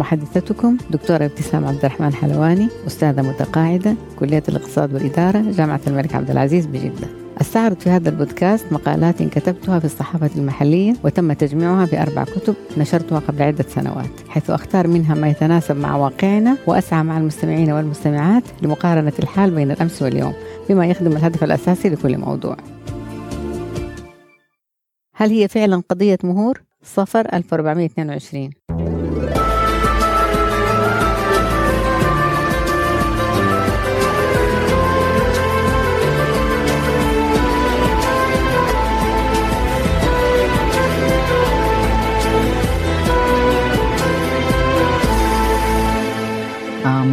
محدثتكم دكتورة ابتسام عبد الرحمن حلواني أستاذة متقاعدة كلية الاقتصاد والإدارة جامعة الملك عبد العزيز بجدة. أستعرض في هذا البودكاست مقالات كتبتها في الصحافة المحلية وتم تجميعها في أربع كتب نشرتها قبل عدة سنوات حيث أختار منها ما يتناسب مع واقعنا وأسعى مع المستمعين والمستمعات لمقارنة الحال بين الأمس واليوم بما يخدم الهدف الأساسي لكل موضوع. هل هي فعلا قضية مهور؟ صفر 1422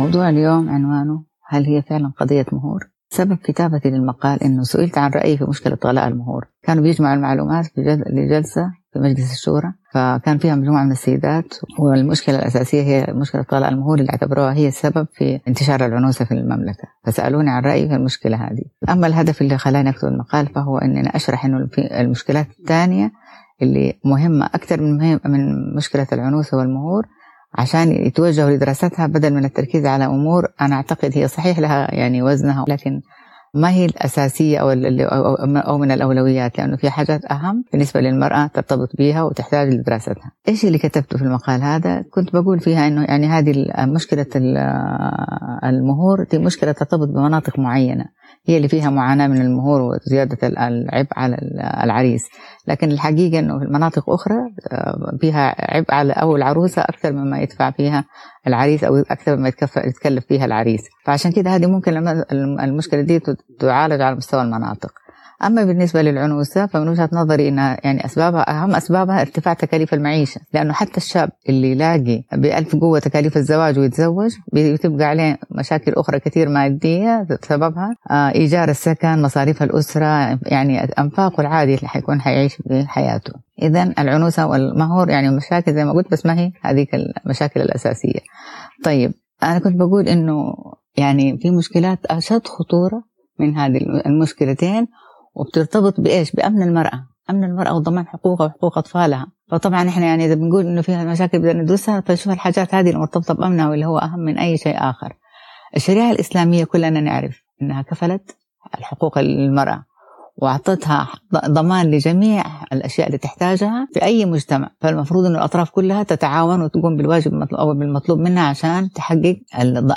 موضوع اليوم عنوانه هل هي فعلا قضية مهور؟ سبب كتابتي للمقال إنه سئلت عن رأيي في مشكلة غلاء المهور، كانوا بيجمعوا المعلومات في لجلسة في مجلس الشورى، فكان فيها مجموعة من السيدات والمشكلة الأساسية هي مشكلة غلاء المهور اللي اعتبروها هي السبب في انتشار العنوسة في المملكة، فسألوني عن رأيي في المشكلة هذه. أما الهدف اللي خلاني أكتب المقال فهو اني أنا أشرح إنه المشكلات الثانية اللي مهمة أكثر من مهم من مشكلة العنوسة والمهور عشان يتوجهوا لدراستها بدل من التركيز على أمور أنا أعتقد هي صحيح لها يعني وزنها لكن ما هي الأساسية أو أو من الأولويات لأنه في حاجات أهم بالنسبة للمرأة ترتبط بها وتحتاج لدراستها. إيش اللي كتبته في المقال هذا؟ كنت بقول فيها إنه يعني هذه مشكلة المهور دي مشكلة ترتبط بمناطق معينة هي اللي فيها معاناة من المهور وزيادة العبء على العريس. لكن الحقيقة أنه في المناطق أخرى آه، فيها عبء على أو العروسة أكثر مما يدفع فيها العريس أو أكثر مما يتكلف فيها العريس. فعشان كده هذه ممكن المشكلة دي تعالج على مستوى المناطق. أما بالنسبة للعنوسة فمن وجهة نظري أنها يعني أسبابها أهم أسبابها ارتفاع تكاليف المعيشة لأنه حتى الشاب اللي يلاقي بألف قوة تكاليف الزواج ويتزوج بتبقى عليه مشاكل أخرى كثير مادية سببها آه، إيجار السكن مصاريف الأسرة يعني أنفاقه العادي اللي حيكون حيعيش بحياته إذا العنوسة والمهور يعني مشاكل زي ما قلت بس ما هي هذيك المشاكل الأساسية. طيب أنا كنت بقول إنه يعني في مشكلات أشد خطورة من هذه المشكلتين. وبترتبط بإيش؟ بأمن المرأة، أمن المرأة وضمان حقوقها وحقوق أطفالها، فطبعا إحنا يعني إذا بنقول إنه فيها مشاكل بدنا ندرسها فنشوف الحاجات هذه المرتبطه بأمنها واللي هو أهم من أي شيء آخر. الشريعة الإسلامية كلنا نعرف إنها كفلت الحقوق المرأة وأعطتها ضمان لجميع الأشياء اللي تحتاجها في أي مجتمع. فالمفروض إن الأطراف كلها تتعاون وتقوم بالواجب أو بالمطلوب منها عشان تحقق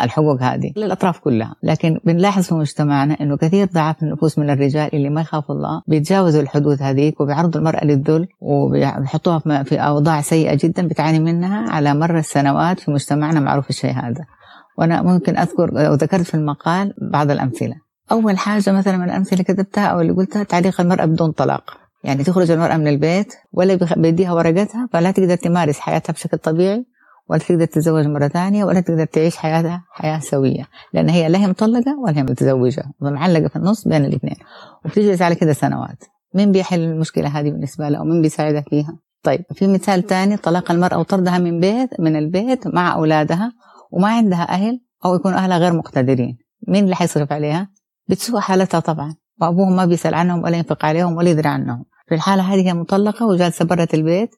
الحقوق هذه. للأطراف كلها. لكن بنلاحظ في مجتمعنا إنه كثير ضعاف النفوس من الرجال اللي ما يخافوا الله بيتجاوزوا الحدود هذيك وبيعرضوا المرأة للذل وبيحطوها في أوضاع سيئة جدا بتعاني منها على مر السنوات في مجتمعنا معروف الشيء هذا. وأنا ممكن أذكر وذكرت في المقال بعض الأمثلة. أول حاجة مثلا من الأمثلة اللي كتبتها أو اللي قلتها تعليق المراه بدون طلاق. يعني تخرج المراه من البيت ولا بيديها ورقتها فلا تقدر تمارس حياتها بشكل طبيعي ولا تقدر تتزوج مرة ثانية ولا تقدر تعيش حياتها حياة سوية. لأن هي لا هي مطلقة ولا هي متزوجة معلقة في النص بين الاثنين. وبتجلس على كده سنوات. مين بيحل المشكلة هذه بالنسبة لها ومين بيساعدها فيها؟ طيب في مثال ثاني طلاق المرأة وطردها من بيت من البيت مع أولادها وما عندها أهل أو يكون أهلها غير مقتدرين. مين اللي حيصرف عليها؟ بتسوء حالتها طبعا وأبوهم ما بيسأل عنهم ولا ينفق عليهم ولا يدري عنهم. في الحالة هذه هي مطلقة وجالسة برة البيت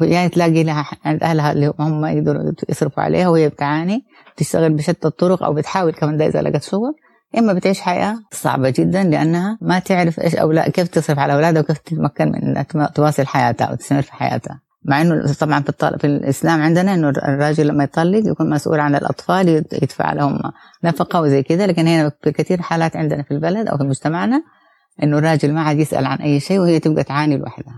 يعني تلاقي لها عند أهلها اللي هم يقدروا يصرفوا عليها وهي بتعاني. تشتغل بشتى الطرق أو بتحاول كمان اذا لقت شغل إما بتعيش حياة صعبة جدا لأنها ما تعرف إيش أو لا كيف تصرف على أولادها وكيف تتمكن من تواصل حياتها وتستمر في حياتها. مع إنه طبعا في, في الإسلام عندنا إنه الراجل لما يطلق يكون مسؤول عن الأطفال يدفع لهم نفقة وزي كذا لكن هنا في كثير حالات عندنا في البلد أو في مجتمعنا إنه الراجل ما عاد يسأل عن أي شيء وهي تبقى تعاني لوحدها.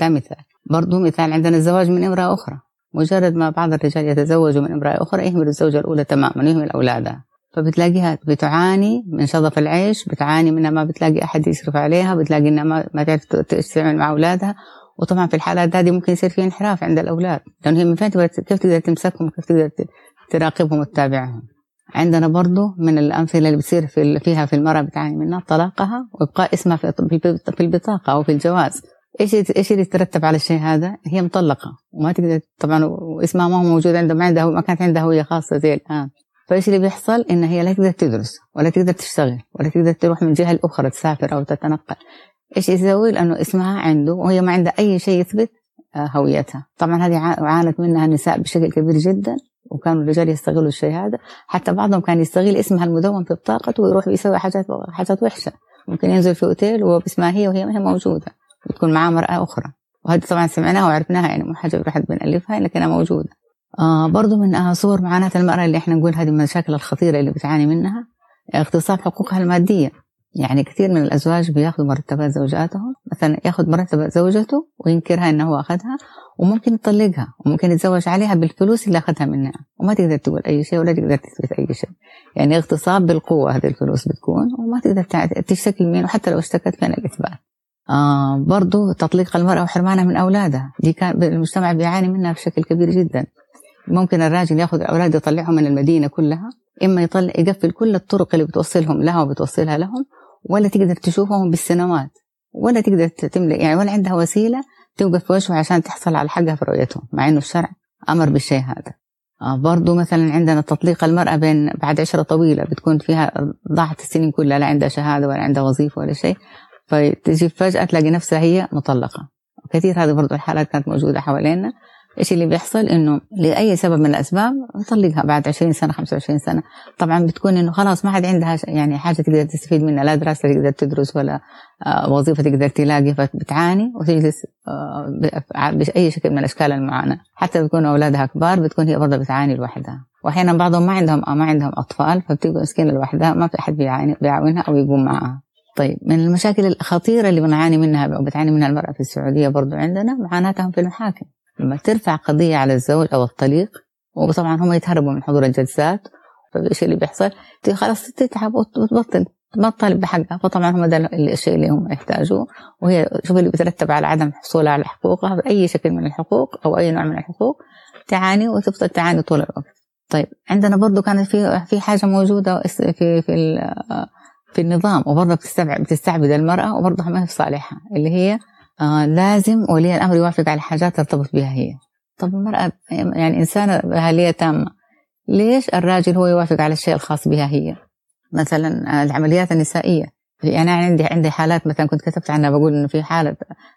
ده مثال. برضه مثال عندنا الزواج من امرأة أخرى. مجرد ما بعض الرجال يتزوجوا من امرأة أخرى يهمل الزوجة الأولى تماما ويهمل اولادها فبتلاقيها بتعاني من شظف العيش بتعاني منها ما بتلاقي أحد يصرف عليها بتلاقي إنها ما, تعرف تستعمل مع أولادها. وطبعا في الحالات هذه ممكن يصير في انحراف عند الأولاد لأنه هي من فين كيف تقدر تمسكهم وكيف تقدر تراقبهم وتتابعهم عندنا برضو من الأمثلة اللي بتصير في فيها في المرأة بتعاني منها طلاقها وإبقاء اسمها في البطاقة أو في الجواز إيش إيش اللي يترتب على الشيء هذا؟ هي مطلقة وما تقدر طبعا واسمها ما هو موجود عندها ما عندها ما كانت عندها هوية خاصة زي الآن فإيش اللي بيحصل؟ إن هي لا تقدر تدرس ولا تقدر تشتغل ولا تقدر تروح من جهة لأخرى تسافر أو تتنقل إيش يسوي؟ لأنه إسمها عنده وهي ما عندها أي شيء يثبت آه، هويتها. طبعا هذه عانت منها النساء بشكل كبير جدا وكانوا الرجال يستغلوا الشيء هذا. حتى بعضهم كان يستغل اسمها المدون في بطاقته ويروح يسوي حاجات حاجات وحشة. ممكن ينزل في أوتيل وباسمها هي وهي ما هي موجودة. بتكون معاه مرأة أخرى. وهذه طبعا سمعناها وعرفناها يعني مو حاجة الواحد بنألفها لكنها موجودة. آه برضو من آه صور معاناة المرأة اللي إحنا نقول هذه من المشاكل الخطيرة اللي بتعاني منها اغتصاب حقوقها المادية. يعني كثير من الأزواج بياخذوا مرتبات زوجاتهم. مثلا ياخذ مرتب زوجته وينكرها إنه هو أخذها وممكن يطلقها وممكن يتزوج عليها بالفلوس اللي أخذها منها. وما تقدر تقول أي شيء ولا تقدر تثبت أي شيء. يعني اغتصاب بالقوة هذه الفلوس بتكون وما تقدر تشتكي مين وحتى لو اشتكت فين الإثبات. آه برضو تطليق المرأة وحرمانها من أولادها. دي كان المجتمع بيعاني منها بشكل كبير جدا. ممكن الراجل ياخذ الأولاد يطلعهم من المدينة كلها إما يطلع يقفل كل الطرق اللي بتوصلهم لها وبتوصلها لهم ولا تقدر تشوفهم بالسنوات ولا تقدر تملك يعني ولا عندها وسيلة توقف في وجهه عشان تحصل على حقها في رؤيتهم مع إنه الشرع أمر بالشيء هذا. آه برضو مثلا عندنا تطليق المرأة بين بعد عشرة طويلة بتكون فيها ضاعت السنين كلها لا عندها شهادة ولا عندها وظيفة ولا شيء فتجي فجأة تلاقي نفسها هي مطلقة. كثير هذه برضو الحالات كانت موجودة حوالينا. إيش اللي بيحصل؟ إنه لأي سبب من الأسباب نطلقها بعد 20 سنة 25 سنة. طبعا بتكون إنه خلاص ما عاد عندها يعني حاجة تقدر تستفيد منها لا دراسة تقدر تدرس ولا آه، وظيفة تقدر تلاقي فبتعاني وتجلس آه، باي شكل من اشكال المعاناة. حتى بيكون أولادها كبار بتكون هي برضه بتعاني لوحدها. واحيانا بعضهم ما عندهم ما عندهم أطفال فبتبقى مسكينة لوحدها ما في أحد بيعاني بيعاونها أو يقوم معها طيب من المشاكل الخطيرة اللي بنعاني منها أو بتعاني منها المرأة في السعودية برضو عندنا معاناتهم في المحاكم. لما ترفع قضية على الزوج أو الطليق وطبعا هم يتهربوا من حضور الجلسات فايش اللي بيحصل خلاص تتعب وتبطل تطالب بحقها. فطبعا هم ده الشيء اللي هم يحتاجوه وهي شوف اللي بيترتب على عدم حصولها على حقوقها بأي شكل من الحقوق أو أي نوع من الحقوق تعاني وتفضل تعاني طول الوقت. طيب عندنا برضو كانت في في حاجة موجودة في في في النظام وبرضه بتستبعد بتستعبد المرأة وبرضه ما هي في صالحها اللي هي آه لازم ولي الأمر يوافق على حاجات ترتبط بها هي. طب المرأة يعني إنسانة أهلية تامة ليش الراجل هو يوافق على الشيء الخاص بها هي؟ مثلا العمليات النسائية. يعني أنا عندي عندي حالات مثلا كنت كتبت عنها بقول إنه في حالة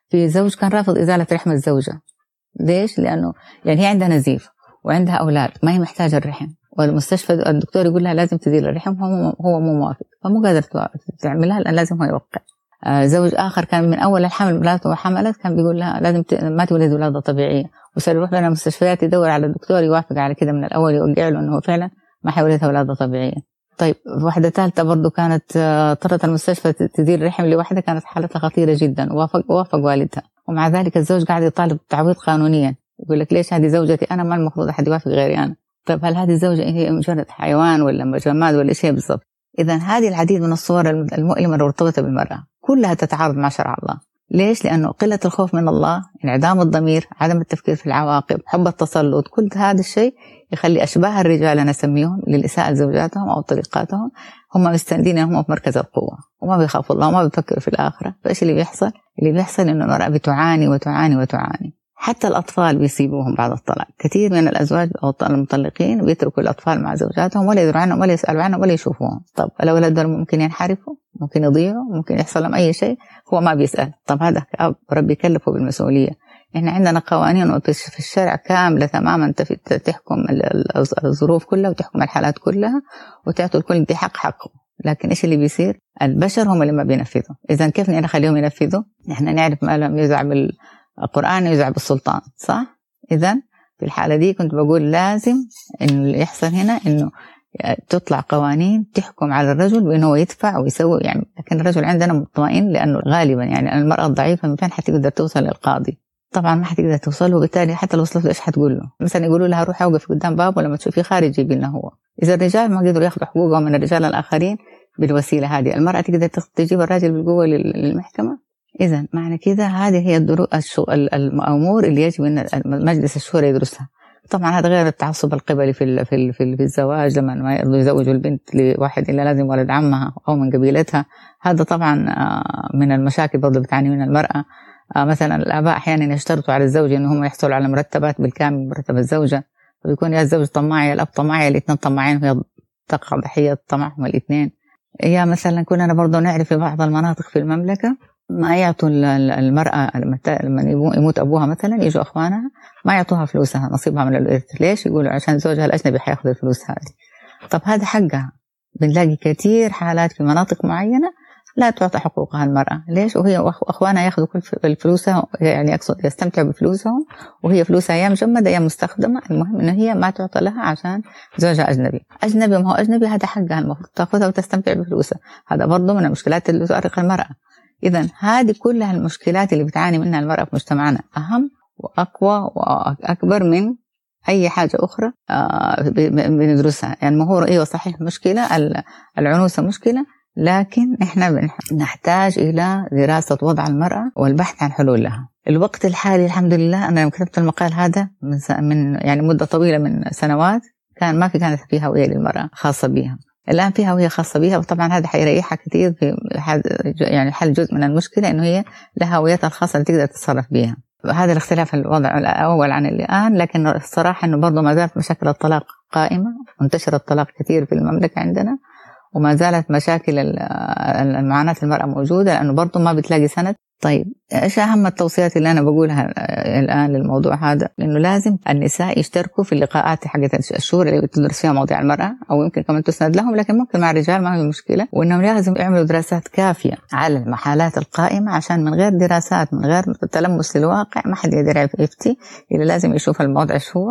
في زوج كان رافض إزالة رحم الزوجة. ليش؟ لأنه يعني هي عندها نزيف وعندها أولاد ما هي محتاجة الرحم. والمستشفى الدكتور يقول لها لازم تزيل الرحم هو هو مو موافق. فمو قادر تعملها لأن لازم هو يوقع. آه، زوج آخر كان من أول الحمل مراته وحملت كان بيقول لها لازم ما تولد ولادة طبيعية. وصار يروح بين المستشفيات يدور على الدكتور يوافق على كده من الأول يوقع له إنه فعلا ما حيولدها ولادة طبيعية. طيب واحدة ثالثة برضو كانت آه، اضطرت المستشفى تدير الرحم لوحدها كانت حالتها خطيرة جدا. ووافق وافق والدها. ومع ذلك الزوج قاعد يطالب تعويض قانونيا. يقول لك ليش هذه زوجتي أنا؟ ما المفروض أحد يوافق غيري أنا. طيب هل هذه الزوجة هي مجرد حيوان ولا جماد ولا إيش هي بالضبط؟ إذا هذه العديد من الصور المؤلمة المرتبطة بالمرأة. كلها تتعارض مع شرع الله. ليش؟ لأنه قلة الخوف من الله انعدام الضمير عدم التفكير في العواقب حب التسلط كل هذا الشيء يخلي أشباه الرجال أنا أسميهم للإساءة لزوجاتهم أو طليقاتهم هم مستندين هم في مركز القوة وما بيخافوا الله وما بيفكروا في الآخرة. فإيش اللي بيحصل؟ اللي بيحصل إنه المرأة بتعاني وتعاني وتعاني. حتى الأطفال بيسيبوهم بعد الطلاق. كثير من الأزواج أو المطلقين بيتركوا الأطفال مع زوجاتهم ولا يدروا عنهم ولا يسألوا عنهم ولا يشوفوهم. طب الأولاد ممكن ينحرفوا؟ ممكن يضيعوا ممكن يحصل لهم أي شيء هو ما بيسأل طب هذا أب ربي يكلفه بالمسؤولية إحنا عندنا قوانين في الشرع كاملة تماما تحكم الظروف كلها وتحكم الحالات كلها وتعطي الكل دي حق حقه لكن إيش اللي بيصير؟ البشر هم اللي ما بينفذوا، اذا كيف نخليهم ينفذوا؟ إحنا نعرف ما لم يزع القرآن يزع بالسلطان صح؟ إذا في الحالة دي كنت بقول لازم إنه اللي يحصل هنا إنه تطلع قوانين تحكم على الرجل بأنه هو يدفع ويسوي يعني لكن الرجل عندنا مطمئن لأنه غالبا يعني المرأة الضعيفة من فين حتقدر توصل للقاضي. طبعا ما حتقدر توصل وبالتالي حتى لو وصلت له إيش حتقول له؟ مثلا يقولوا لها روحي أوقف قدام باب ولما تشوفي خارج جيبي لنا هو. إذا الرجال ما قدروا ياخذوا حقوقهم من الرجال الآخرين بالوسيلة هذه المرأة تقدر تجيب الراجل بالقوة للمحكمة؟ إذا معنى كذا هذه هي الدروس الأمور اللي يجب أن مجلس الشورى يدرسها. طبعا هذا غير التعصب القبلي في في في, في الزواج لما ما يزوجوا البنت لواحد إلا لازم ولد عمها أو من قبيلتها. هذا طبعا آه، من المشاكل برضه بتعاني منها المرأة. آه، مثلا الآباء أحيانا يشترطوا على الزوج انه هم يحصلوا على مرتبات بالكامل مرتب الزوجة. ويكون يا الزوج طماع يا الأب طماع يا الاثنين طماعين وهي تقع ضحيه طمعهم الاثنين يا مثلا كنا برضه نعرف في بعض المناطق في المملكة ما يعطوا المرأة لما يموت أبوها مثلا يجوا أخوانها ما يعطوها فلوسها نصيبها من الإرث. ليش؟ يقولوا عشان زوجها الأجنبي حياخذ الفلوس هذه. طب هذا حقها. بنلاقي كثير حالات في مناطق معينة لا تعطى حقوقها المرأة. ليش؟ وهي وأخوانها ياخذوا كل فلوسها يعني أقصد يستمتعوا بفلوسهم وهي فلوسها يا مجمدة يا مستخدمة. المهم إنه هي ما تعطى لها عشان زوجها أجنبي. أجنبي ما هو أجنبي هذا حقها المفروض تأخذها وتستمتع بفلوسها. هذا برضه من المشكلات اللي تؤرق المرأة. إذا هذه كلها المشكلات اللي بتعاني منها المرأة في مجتمعنا أهم وأقوى وأكبر من أي حاجة أخرى آه، بندرسها يعني ما هو أيوة صحيح مشكلة العنوسة مشكلة لكن إحنا نحتاج إلى دراسة وضع المرأة والبحث عن حلول لها. الوقت الحالي الحمد لله أنا كتبت المقال هذا من من يعني مدة طويلة من سنوات كان ما في كانت في هويه للمرأة خاصة بها. الآن في هويه خاصة بها وطبعا هذا حيريحها كثير في يعني حل جزء من المشكلة إنه هي لها هويتها الخاصة اللي تقدر تتصرف بها. هذا الاختلاف الوضع الأول عن الآن لكن الصراحة إنه برضه ما زالت مشاكل الطلاق قائمة وانتشر الطلاق كثير في المملكة عندنا وما زالت مشاكل المعاناة المرأة موجودة لأنه برضه ما بتلاقي سند طيب إيش أهم التوصيات اللي أنا بقولها الآن للموضوع هذا؟ لأنه لازم النساء يشتركوا في اللقاءات حقت الشهور اللي بتدرس فيها مواضيع المرأة أو يمكن كمان تسند لهم لكن ممكن مع الرجال ما في مشكلة. وإنهم لازم يعملوا دراسات كافية على المحالات القائمة عشان من غير دراسات من غير تلمس للواقع ما حد يقدر يفتي إلا لازم يشوف الموضوع إيش هو.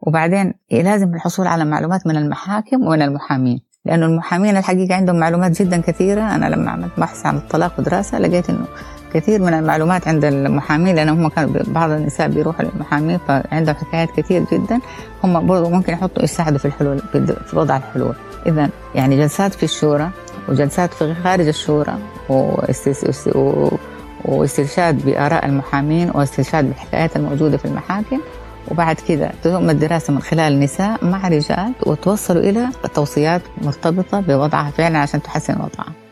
وبعدين لازم الحصول على معلومات من المحاكم ومن المحامين لأنه المحامين الحقيقة عندهم معلومات جدا كثيرة. أنا لما عملت بحث عن الطلاق ودراسة لقيت إنه كثير من المعلومات عند المحامين لأن هم كانوا بعض النساء بيروحوا للمحامين فعندهم حكايات كثير جدا. هم برضه ممكن يحطوا يساعدوا في الحلول في وضع الحلول. إذا يعني جلسات في الشورى وجلسات في خارج الشورى واسترشاد بآراء المحامين واسترشاد بالحكايات الموجودة في المحاكم. وبعد كذا تتم الدراسة من خلال النساء مع رجال وتوصلوا إلى توصيات مرتبطة بوضعها فعلا عشان تحسن وضعها.